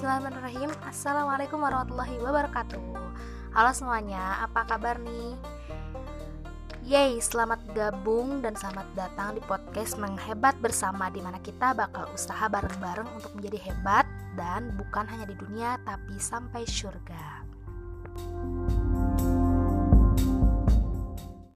Bismillahirrahmanirrahim. Assalamualaikum warahmatullahi wabarakatuh. Halo semuanya, apa kabar nih? Yeay, selamat gabung dan selamat datang di podcast Menghebat Bersama Di mana kita bakal usaha bareng-bareng untuk menjadi hebat Dan bukan hanya di dunia, tapi sampai surga.